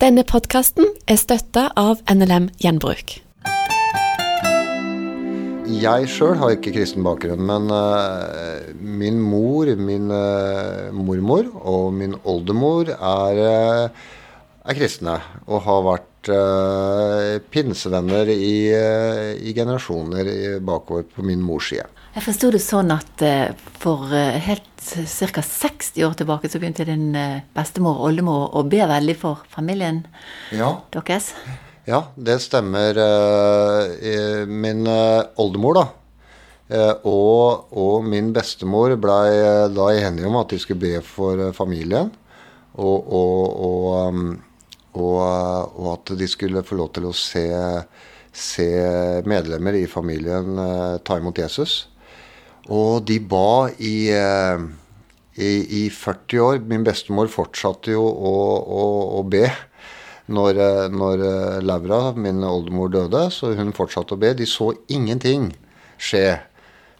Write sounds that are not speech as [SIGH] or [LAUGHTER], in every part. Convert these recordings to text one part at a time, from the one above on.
Denne podkasten er støtta av NLM Gjenbruk. Jeg sjøl har ikke kristen bakgrunn, men uh, min mor, min uh, mormor og min oldemor er, uh, er kristne. Og har vært pinsevenner i, i generasjoner bakover på min mors side. Jeg forsto det sånn at for helt ca. 60 år tilbake så begynte din eh, bestemor og oldemor å be veldig for familien ja. deres. Ja, det stemmer. Eh, min eh, oldemor, da, og, og min bestemor blei da enige om at de skulle be for familien. Og, og, og, og, at de skulle få lov til å se, se medlemmer i familien ta imot Jesus. Og de ba i, eh, i, i 40 år. Min bestemor fortsatte jo å, å, å be når, eh, når eh, Laura, min oldemor, døde. Så hun fortsatte å be. De så ingenting skje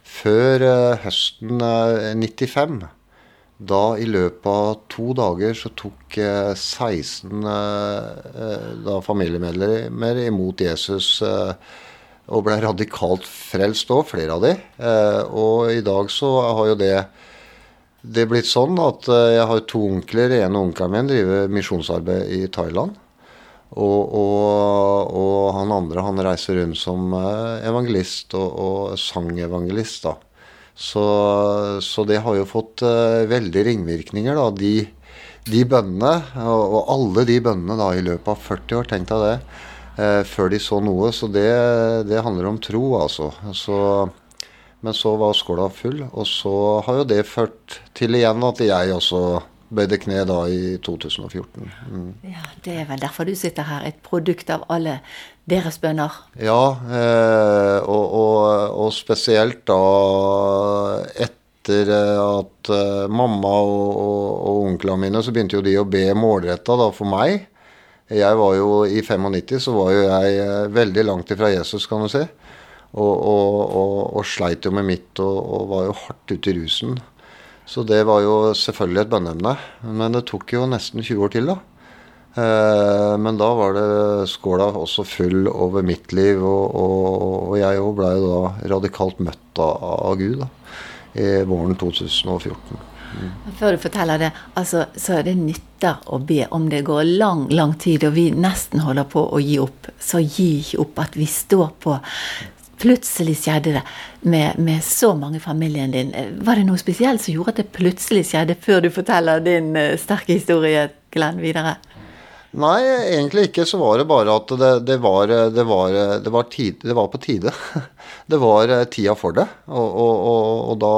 før høsten 95. Da i løpet av to dager så tok 16 da, familiemedlemmer imot Jesus og ble radikalt frelst òg, flere av de. Eh, og i dag så har jo det det blitt sånn at eh, jeg har to onkler. En av onklene min driver misjonsarbeid i Thailand. Og, og, og, han andre han reiser rundt som eh, evangelist og, og sangevangelist. da. Så, så, det har jo fått veldig ringvirkninger, da. De, de bønnene, og, alle de bønnene da i løpet av 40 år, tenk deg det eh, før de så noe. Så det, det handler om tro, altså. Så, men så var skåla full, og så har jo det ført til igjen at jeg også bøyde kne da i 2014. Mm. Ja, Det er vel derfor du sitter her, et produkt av alle deres bønner? Ja, eh, og, og, og, spesielt da etter at uh, mamma og, og, og onklene mine, så begynte jo de å be målretta for meg. Jeg var jo I 95 så var jo jeg eh, veldig langt ifra Jesus, kan du si. Og, og, og, og sleit jo med mitt og, og, var jo hardt ute i rusen. Så det var jo selvfølgelig et bønneemne. Men det tok jo nesten 20 år til, da. Eh, men da var det skåla også full over mitt liv, og, jeg òg blei da radikalt møtt av, av Gud da, i våren 2014. Før du forteller det, altså, så er det nytter å be om det går lang, lang tid, og vi nesten holder på å gi opp. Så gi ikke opp at vi står på. Plutselig skjedde det med, med så mange i familien din. Var det noe spesielt som gjorde at det plutselig skjedde, før du forteller din uh, sterke historie, Glenn, videre? Nei, egentlig ikke. Så var det bare at det, det, var, det, var, det var, tid, var på tide. [LAUGHS] Det var eh, tida for det. og, og, og, og da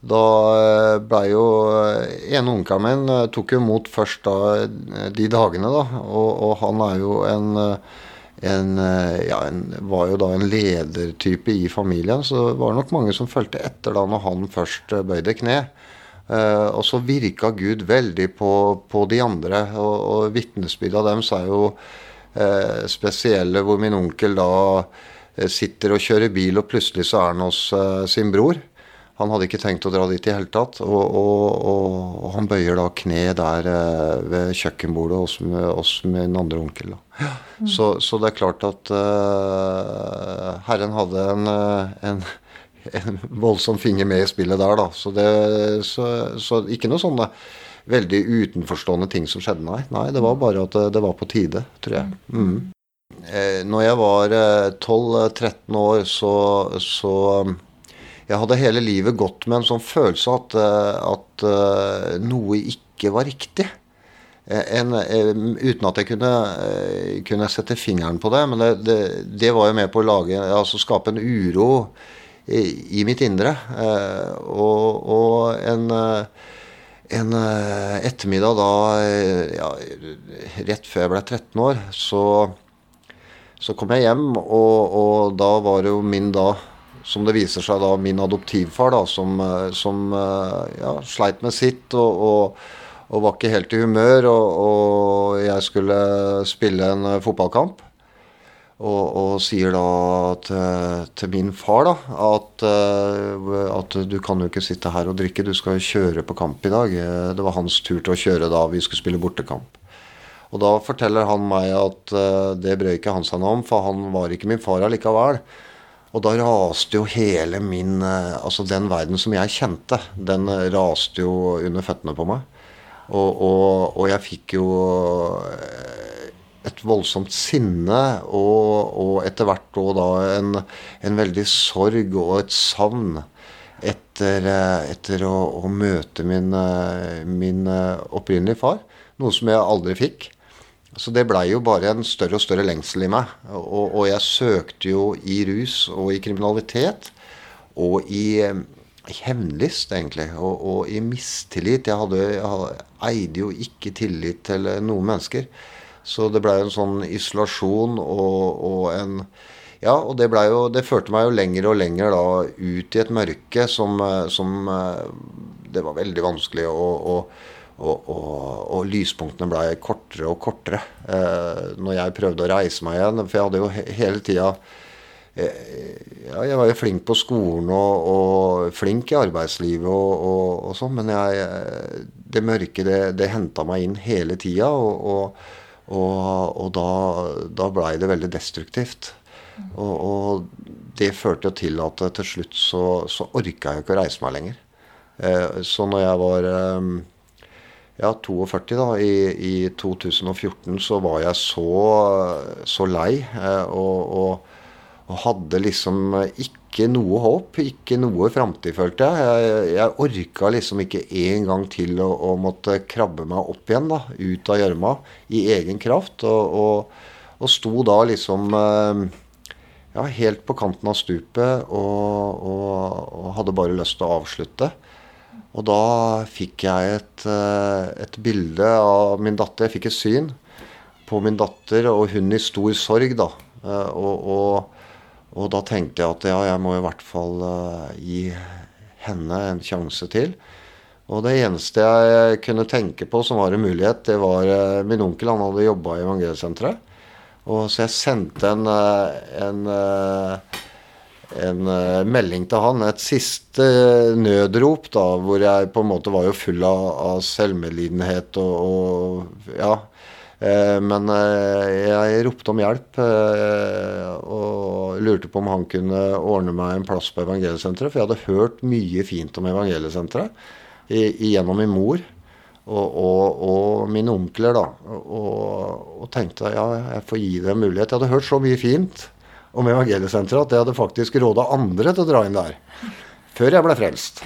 da eh, blei jo eh, ene onkelen min eh, tok jo imot først da de dagene, da. Og, og han er jo en, en, ja, en, var jo da en ledertype i familien, så det var nok mange som fulgte etter da når han først bøyde kne. Og så virka Gud veldig på, på de andre, og, og vitnesbyrda deres er jo spesielle, hvor min onkel da sitter og kjører bil, og plutselig så er han hos sin bror. Han hadde ikke tenkt å dra dit i hele tatt. Og, og, og, og, han bøyer da kne der eh, ved kjøkkenbordet hos, hos min andre onkel. Da. Mm. Så, så, det er klart at uh, Herren hadde en, eh, en, en, voldsom finger med i spillet der, da. Så, det, så, så ikke noe sånne veldig utenforstående ting som skjedde, nei. Nei, det var bare at det, det var på tide, tror jeg. Mm. Eh, når jeg var 12-13 år, så, så jeg hadde hele livet gått med en sånn følelse at, eh, at uh, noe ikke var riktig. Eh, en, uten at jeg kunne, kunne, sette fingeren på det. Men det, det, det, var jo med på å lage, altså skape en uro i, i mitt indre. og, og en, en ettermiddag da, ja, rett før jeg ble 13 år, så, så kom jeg hjem, og, og da var det jo min da som det viser seg da min adoptivfar, da, som, eh, som eh, ja, sleit med sitt og, og, og, var ikke helt i humør. Og, og jeg skulle spille en eh, fotballkamp. Og, sier da til, til, min far da, at, at, du kan jo ikke sitte her og drikke, du skal kjøre på kamp i dag. Det var hans tur til å kjøre da vi skulle spille bortekamp. Og da forteller han meg at det brød ikke han seg noe om, for han var ikke min far allikevel. Og da raste jo hele min uh, Altså den verden som jeg kjente, den raste jo under føttene på meg. Og, og, og jeg fikk jo et voldsomt sinne, og, og etter hvert òg da en, en, veldig sorg og et savn etter, etter å, å, møte min, min opprinnelige far. Noe som jeg aldri fikk. Så det blei jo bare en større og større lengsel i meg. Og, og, jeg søkte jo i rus og i kriminalitet og i, i hevnlyst, egentlig. Og, og, i mistillit. Jeg, hadde, jeg eide jo ikke tillit til noen mennesker. Så det blei en sånn isolasjon og, og en ja, og det, jo, det, førte meg jo lenger og lenger da ut i et mørke som, som Det var veldig vanskelig å, å og, og, og, lyspunktene ble kortere og kortere eh, når jeg prøvde å reise meg igjen. For jeg hadde jo he hele tida eh, ja, Jeg var jo flink på skolen og, og flink i arbeidslivet og sånn, men jeg, det mørke det, det henta meg inn hele tida. Og, da, da blei det veldig destruktivt. Og, det førte jo til at til slutt så, så orka jeg ikke å reise meg lenger. Eh, så når jeg var eh, ja, 42 da, i, i, 2014 så var jeg så, så lei. Eh, og, og, og, hadde liksom ikke noe håp, ikke noe framtid, følte jeg. Jeg, jeg orka liksom ikke en gang til å, å, måtte krabbe meg opp igjen, da, ut av gjørma, i egen kraft. Og, og, sto da liksom eh, ja, helt på kanten av stupet og, hadde bare lyst til å avslutte. Og da fikk jeg et, eh, et, bilde av min datter. Jeg fikk et syn på min datter og hun i stor sorg, da. Eh, og, og, og da tenkte jeg at ja, jeg må i hvert fall eh, gi henne en sjanse til. Og det eneste jeg kunne tenke på som var en mulighet, det var min onkel. Han hadde jobba i Evangeliesenteret. Og så jeg sendte en, en en uh, melding til han, et siste nødrop, da, hvor jeg på en måte var jo full av, av selvmedlidenhet og, og Ja. Uh, men jeg ropte om hjelp og lurte på om han kunne ordne meg en plass på Evangeliesenteret. For jeg hadde hørt mye fint om Evangeliesenteret gjennom min mor og, og, og mine onkler. da, og, og tenkte ja, jeg får gi det en mulighet. Jeg hadde hørt så mye fint om Evangeliesenteret at jeg hadde faktisk råda andre til å dra inn der. Før jeg ble frelst.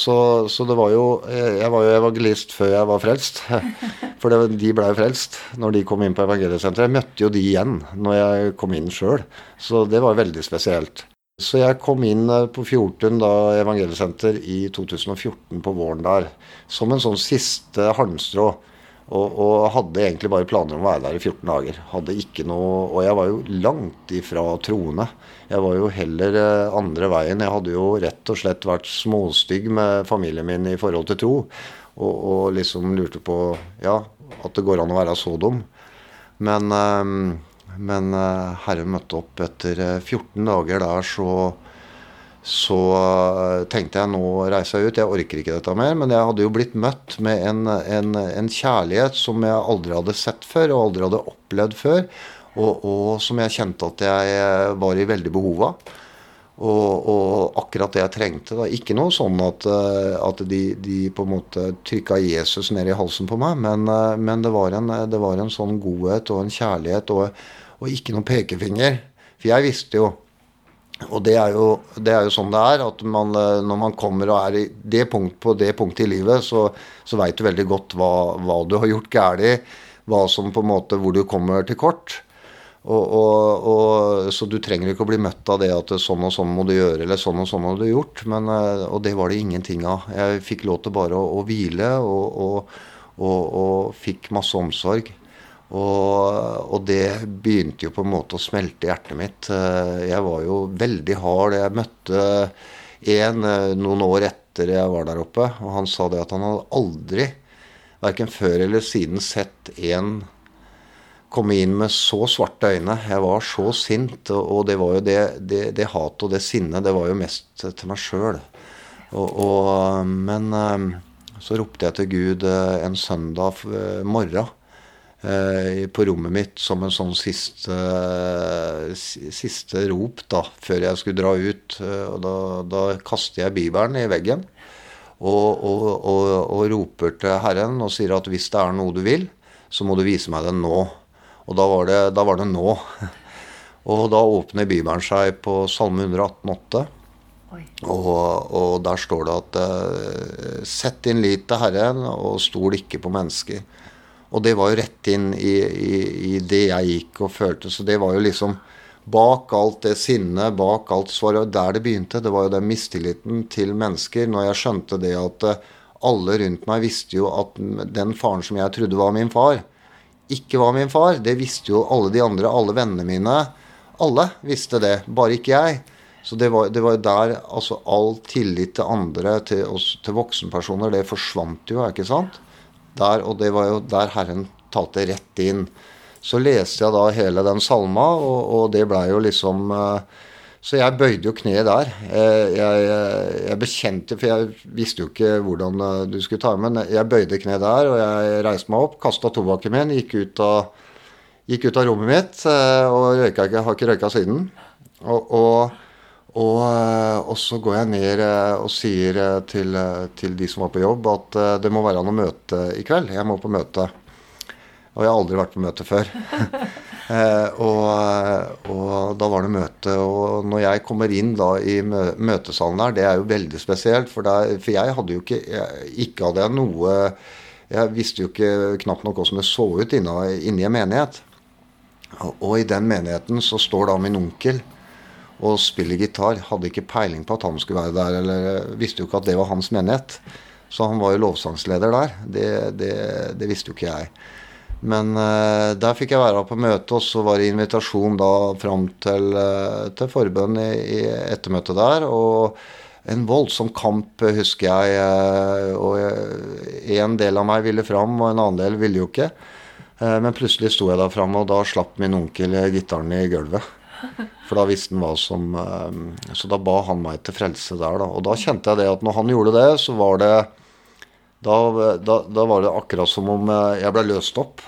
Så, så, det var jo Jeg var jo evangelist før jeg var frelst. [LAUGHS] For det, de blei frelst når de kom inn på Evangeliesenteret. Jeg møtte jo de igjen når jeg kom inn sjøl. Så det var veldig spesielt. Så jeg kom inn eh, på Fjortun da Evangeliesenter i 2014 på våren der. Som en sånn siste halmstrå. Og, og, hadde egentlig bare planer om å være der i 14 dager. Hadde ikke noe, Og jeg var jo langt ifra troende. Jeg var jo heller eh, andre veien. Jeg hadde jo rett og slett vært småstygg med familien min i forhold til tro. Og, og liksom lurte på ja, at det går an å være så dum. Men, eh, men eh, Herre møtte opp etter 14 dager der, så så eh, tenkte jeg nå reiser jeg ut, jeg orker ikke dette mer. Men jeg hadde jo blitt møtt med en, en, en kjærlighet som jeg aldri hadde sett før, og aldri hadde opplevd før. Og, og som jeg kjente at jeg eh, var i veldig behov av. Og, og, akkurat det jeg trengte. Da. Ikke noe sånn at, eh, at de, de, på en måte trykka Jesus ned i halsen på meg, men, men det, var en, det, var en, sånn godhet og en kjærlighet og, og ikke noen pekefinger. For jeg visste jo og det er, jo, det er, jo, sånn det er. at man, eh, Når man kommer og er i det punkt, på det punktet i livet, så, så veit du veldig godt hva, hva, du har gjort galt. Hva som på en måte, hvor du kommer til kort. Og, og, og, så du trenger ikke å bli møtt av det at sånn og sånn må du gjøre, eller sånn og sånn har du gjort. Men, eh, og det var det ingenting av. Jeg fikk lov til bare å, å hvile, og, og fikk masse omsorg. Og, og, det begynte jo på en måte å smelte hjertet mitt. Eh, jeg var jo veldig hard. Jeg møtte en eh, noen år etter jeg var der oppe, og han sa det at han hadde aldri, verken før eller siden, sett en komme inn med så svarte øyne. Jeg var så sint, og det var jo det, det, det hatet og det sinnet, det var jo mest til meg sjøl. Men eh, så ropte jeg til Gud en søndag morgen på rommet mitt som en sånn siste, siste rop da, før jeg skulle dra ut. Eh, og da, da kaster jeg Bibelen i veggen og, og, og, og, roper til Herren og sier at hvis det er noe du vil, så må du vise meg det nå. Og da var det, da var det nå. [LAUGHS] Og da åpner Bibelen seg på Salme 118,8. Og, og, der står det at Sett din lit til Herren, og stol ikke på mennesker. Og det var jo rett inn i, i, i, det jeg gikk og følte. Så det var jo liksom bak alt det sinnet, bak alt svaret, der det begynte. Det var jo den mistilliten til mennesker. Når jeg skjønte det at uh, alle rundt meg visste jo at den faren som jeg trodde var min far, ikke var min far. Det visste jo alle de andre, alle vennene mine. Alle visste det, bare ikke jeg. Så det var, var der altså all tillit til andre, til oss, til voksenpersoner, det forsvant jo, ikke sant? Der, og det var jo der Herren talte rett inn. Så leste jeg da hele den salma, og, og det blei jo liksom uh, så jeg bøyde jo kneet der. Eh, jeg, jeg, bekjente, for jeg visste jo ikke hvordan eh, du skulle ta men jeg bøyde kneet der, og jeg reiste meg opp, kasta tobakken min, gikk ut av, gikk ut av rommet mitt eh, og røyka har ikke røyka siden. Og, og, og, og, så går jeg ned og sier til, til, de som var på jobb, at det må være noe møte i kveld. Jeg må på møte. Og jeg har aldri vært på møte før. [LAUGHS] Eh, og, og, da var det møte. Og når jeg kommer inn da i møtesalen der, det er jo veldig spesielt. For, der, for jeg hadde jo ikke jeg, Ikke hadde jeg noe Jeg visste jo ikke knapt nok hvordan det så ut inne en menighet. Og, og, i den menigheten så står da min onkel og spiller gitar. Hadde ikke peiling på at han skulle være der, eller visste jo ikke at det var hans menighet. Så han var jo lovsangsleder der. Det, det, det visste jo ikke jeg. Men uh, der fikk jeg være på møte, og så var det invitasjon da fram til, uh, til forbønn i, i, ettermøtet der. Og en voldsom kamp, husker jeg. Uh, og en del av meg ville fram, og en annen del ville jo ikke. men plutselig sto jeg der framme, og da slapp min onkel gitaren i gulvet. For da visste han hva som Så da ba han meg til frelse der, da. Og da kjente jeg det at når han gjorde det, så var det da, da, da, var det akkurat som om jeg ble løst opp.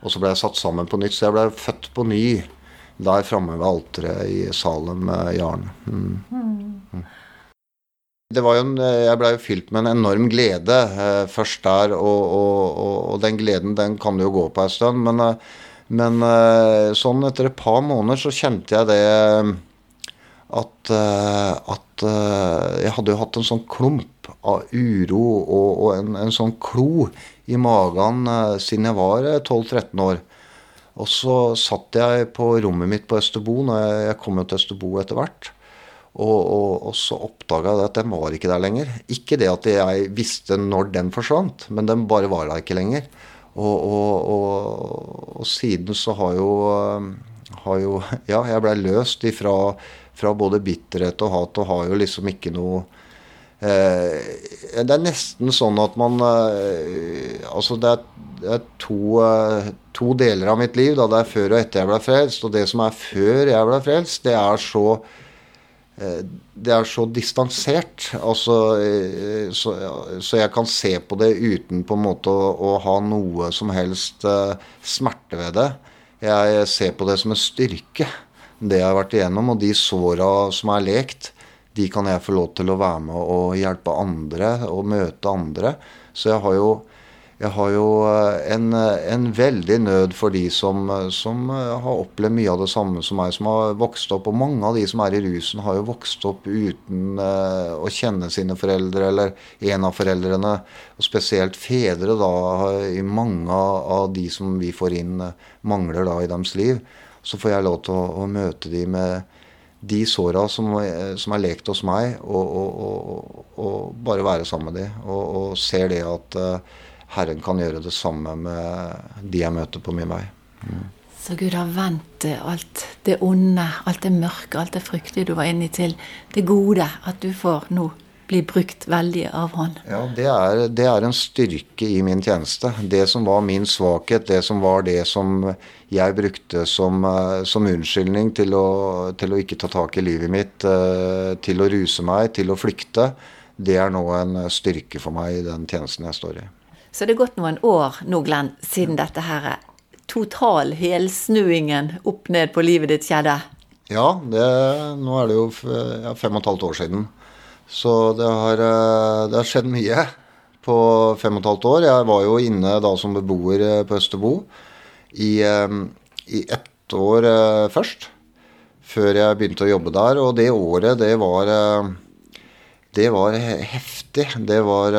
Og så ble jeg satt sammen på nytt. Så jeg ble født på ny der framme ved alteret i Salem med Jarn. Mm. Mm. Det var jo en, jeg blei jo fylt med en enorm glede eh, først der, og, og, og, og, den gleden den kan jo gå på en stund. Men, eh, men eh, sånn etter et par måneder så kjente jeg det at, eh, at eh, jeg hadde jo hatt en sånn klump av uro og, og en, en, sånn klo i magen siden jeg var 12-13 år. Og så satt jeg på rommet mitt på Østerbo, når jeg, jeg kom jo til Østerbo etter hvert. Og, og, og, så oppdaga jeg at den var ikke der lenger. Ikke det at jeg visste når den forsvant, men den bare var der ikke lenger. Og, og siden så har jo, har jo [LAUGHS] Ja, jeg blei løst ifra fra både bitterhet og hat, og har jo liksom ikke noe eh, Det er nesten sånn at man eh, Altså, det er, det er to, eh, to, deler av mitt liv. Da. Det er før og etter jeg ble frelst. Og det som er før jeg ble frelst, det er så eh, det er så distansert. Altså, eh, så, så, jeg kan se på det uten på en måte å, å ha noe som helst uh, smerte ved det. Jeg ser på det som en styrke det jeg har vært igjennom, og de såra som er lekt, de kan jeg få lov til å være med og hjelpe andre og møte andre. Så jeg har jo, jeg har jo eh, en, en, veldig nød for de som, som, har opplevd mye av det samme som meg, som har vokst opp. Og mange av de som er i rusen, har jo vokst opp uten uh, å kjenne sine foreldre, eller en av foreldrene. Og spesielt fedre, da, i mange av de som vi får inn, mangler da i deres liv så får jeg lov til å, å møte de med de såra som, som, er lekt hos meg, og, og, og, og bare være sammen med de. Og, ser det at uh, Herren kan gjøre det samme med de jeg møter på min vei. Mm. Så Gud har vendt alt det onde, alt det mørke, alt det fryktelige du var inne i, til det gode. At du får nå bli brukt veldig av han. Ja, det er, det er, en styrke i min tjeneste. Det som var min svakhet, det som var det som jeg brukte som, eh, som unnskyldning til å, til å, ikke ta tak i livet mitt, eh, til å ruse meg, til å flykte, det er nå en styrke for meg i den tjenesten jeg står i. Så det er gått noen år nå, Glenn, siden dette her total helsnuingen opp ned på livet ditt skjedde? Ja, det, nå er det jo ja, fem og et halvt år siden. Så det har, eh, det har skjedd mye på fem og et halvt år. Jeg var jo inne da som beboer eh, på Østerbo i, eh, i ett år først. Før jeg begynte å jobbe der. Og det året, det var det var heftig. Det var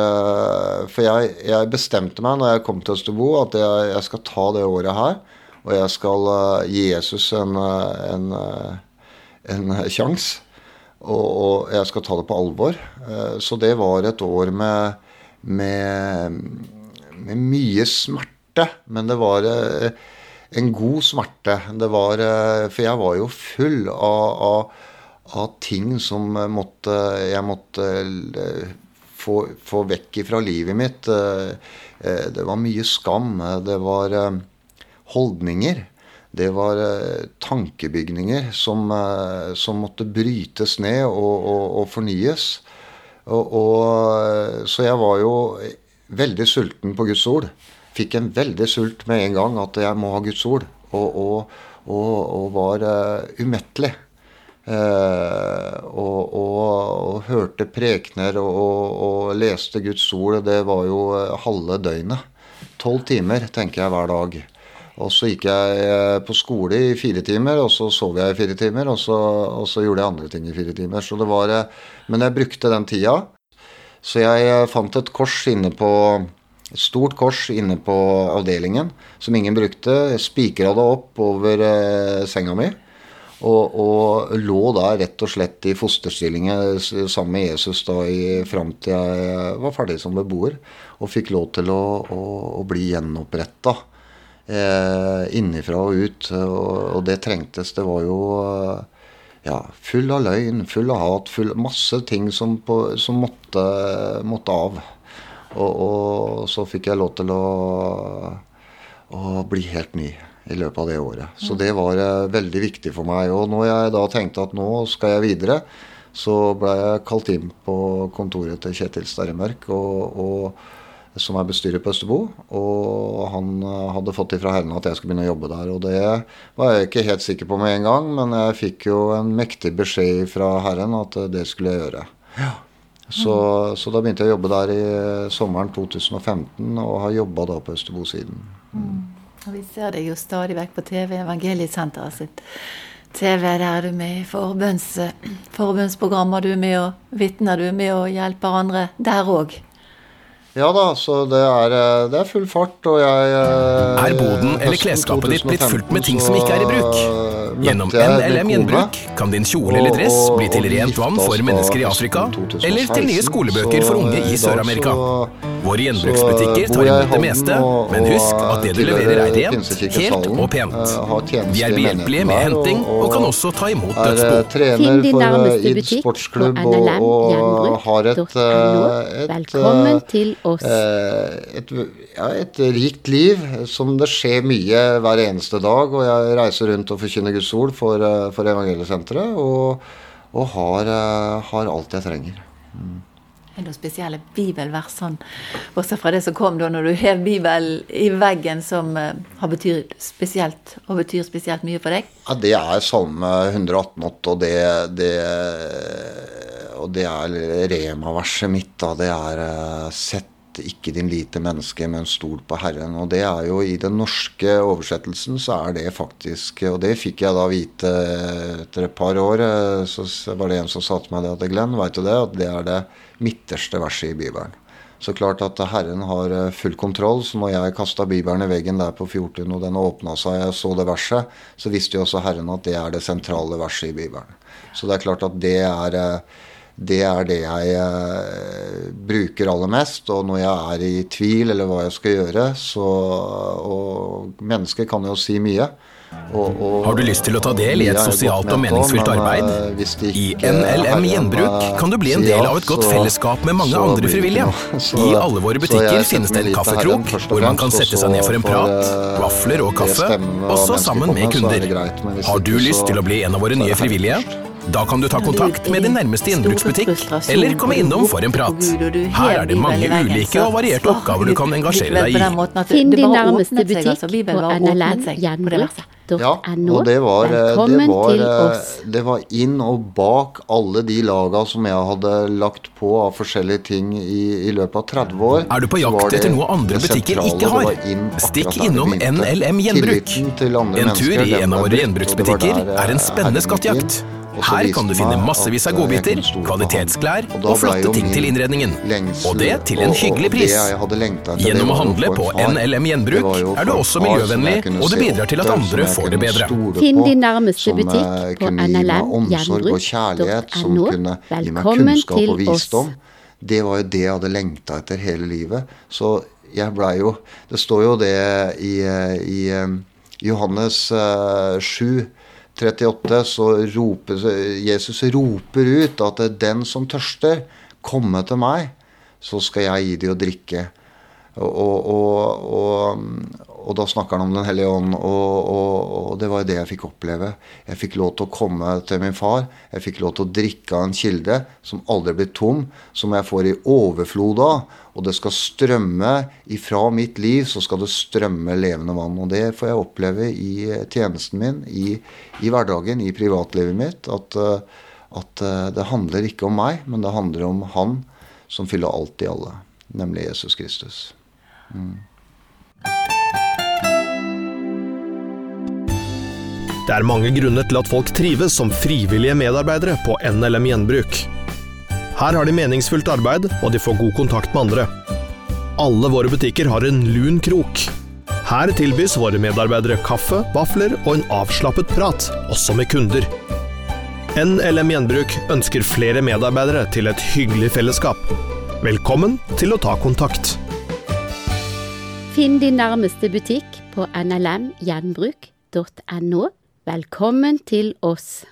For jeg, jeg, bestemte meg når jeg kom til Østerbo, at jeg, jeg, skal ta det året her. Og jeg skal gi Jesus en, en, en sjanse og, og, jeg skal ta det på alvor. Eh, så det var et år med, med, med mye smerte. Men det var eh, en god smerte. Var eh, For jeg var jo full av, av, av ting som måtte, jeg måtte få, få vekk fra livet mitt. Det var mye skam. Det var holdninger. Det var eh, tankebygninger som, eh, som, måtte brytes ned og, og, og fornyes. Og, og, så jeg var jo veldig sulten på Guds ord. Fikk en veldig sult med en gang at jeg må ha Guds ord. Og, var uh, umettelig. Uh, og, hørte prekener og, leste Guds ord. Det var jo halve døgnet. Tolv timer, tenker jeg, hver dag. Og så gikk jeg eh, på skole i fire timer, og så sov jeg i fire timer, og så, og så gjorde jeg andre ting i fire timer. Så det var, eh, men jeg brukte den tida. Så jeg eh, fant et kors inne på et stort kors inne på avdelingen som ingen brukte. Jeg spikra det opp over eh, senga mi. Og, og, lå da rett og slett i fosterstilling sammen med Jesus da i, fram til jeg var ferdig som beboer. Og fikk lov til å, å, å bli gjenoppretta eh, innifra og ut. Og, og, det trengtes. Det var jo ja, full av løgn, full av hat, full, masse ting som, på, som måtte, måtte, av. Og, og, så fikk jeg lov til å, å bli helt ny i løpet av det året. Så det var eh, veldig viktig for meg. Og når jeg da tenkte at nå skal jeg videre, så ble jeg kalt inn på kontoret til Kjetil Sterremørk. som er bestyrer på Østerbo. Og han eh, hadde fått ifra Herren at jeg skulle begynne å jobbe der. Og det var jeg ikke helt sikker på med en gang, men jeg fikk jo en mektig beskjed fra Herren at det skulle jeg gjøre. Ja. Så, så, da begynte jeg å jobbe der i sommeren 2015, og har jobba da på Østerbo siden. Mm. Vi ser deg jo stadig vekk på TV, Evangeliesenteret sitt. TV der er du med i forbunds, forbundsprogrammer, du er med og vitner, du er med og hjelper andre der òg. Ja da, så det er, eh, det er full fart, og jeg eh, Er boden eller klesskapet ditt blitt fullt med ting som ikke er i bruk? Gjennom NLM Gjenbruk kan din kjole eller dress bli til rent vann for mennesker i Afrika, eller til nye skolebøker for unge i Sør-Amerika. Våre gjenbruksbutikker tar imot det meste, men husk at det du leverer er rent, helt og pent. Vi er behjelpelige med henting, og kan også ta imot dødsbo. Finn din nærmeste butikk på nlmgjenbruk.no. Velkommen til oss. Et, ja, et rikt liv som det skjer mye hver eneste dag. Og jeg reiser rundt og forkynner Guds ord for, for Evangeliesenteret, og, og har, har alt jeg trenger. Mm er noen spesielle bibelvers sånn, bortsett fra det som kom da når du hev Bibelen i veggen, som uh, har betyr spesielt, og betyr spesielt mye for deg? Ja, Det er Salme 118,8, og det, det, og det er Rema-verset mitt. da, Det er uh, Sett ikke din lite menneske, men stol på Herren. Og det er jo i den norske oversettelsen så er det faktisk Og det fikk jeg da vite etter et par år. Eh, så var det en som sa til meg det at Glenn, veit du det? At det er det midterste verset i Bibelen. Så klart at Herren har eh, full kontroll. Så når jeg kasta Bibelen i veggen der på 14, og den åpna seg, jeg så det verset, så visste jo også Herren at det er det sentrale verset i Bibelen. Så det er klart at det er, eh, det er det jeg eh, bruker aller mest. Og når jeg er i tvil eller hva jeg skal gjøre, så Og mennesker kan jo si mye. Og, og, Har du lyst til å ta del i et sosialt og meningsfylt arbeid? Ikke, I NLM Gjenbruk kan du bli en del av et godt fellesskap med mange andre frivillige. [LAUGHS] I alle våre butikker finnes det en kaffekrok hvor man kan sette seg ned for en prat, eh, vafler og kaffe, også sammen med kunder. Har du lyst til å bli en av våre nye frivillige? Da kan du ta kontakt med din nærmeste gjenbruksbutikk, eller komme innom for en prat. Her er det mange ulike og varierte oppgaver du kan engasjere deg i. Finn din nærmeste butikk på NLM Velkommen til og det var, eh, det, var, eh, det var inn og bak alle de laga som jeg hadde lagt på av forskjellige ting i, i løpet av 30 år. Er du på jakt etter noe andre butikker ikke har? Stikk innom NLM Gjenbruk. En tur i en av våre gjenbruksbutikker er en spennende skattejakt. Her kan du finne massevis av godbiter, kvalitetsklær og flotte ting til innredningen. Og det til en hyggelig pris. Gjennom å handle på NLM Gjenbruk er du også miljøvennlig, og det bidrar til at andre får det bedre. Finn din nærmeste butikk på nlmgjenbruk.no. Velkommen til oss. Det var jo det jeg hadde lengta etter hele livet. Så jeg blei jo Det står jo det i, i Johannes 7 38 så roper Jesus roper ut at den som tørster, komme til meg, så skal jeg gi dem å drikke. Og, og, og, og, da snakker han om Den hellige ånd, og, det var det jeg fikk oppleve. Jeg fikk lov til å komme til min far. Jeg fikk lov til å drikke av en kilde som aldri blir tom, som jeg får i overflod av. Og det skal strømme ifra mitt liv, så skal det strømme levende vann. Og det får jeg oppleve i tjenesten min, i, i hverdagen, i privatlivet mitt. At, at det handler ikke om meg, men det handler om Han som fyller alt i alle, nemlig Jesus Kristus. Det er mange grunner til at folk trives som frivillige medarbeidere på NLM Gjenbruk. Her har de meningsfullt arbeid, og de får god kontakt med andre. Alle våre butikker har en lun krok. Her tilbys våre medarbeidere kaffe, vafler og en avslappet prat, også med kunder. NLM Gjenbruk ønsker flere medarbeidere til et hyggelig fellesskap. Velkommen til å ta kontakt. Finn din nærmeste butikk på nlmgjenbruk.no. Velkommen til oss.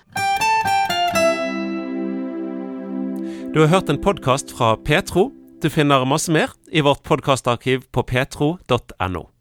Du har hørt en podkast fra Petro. Du finner masse mer i vårt podkastarkiv på petro.no.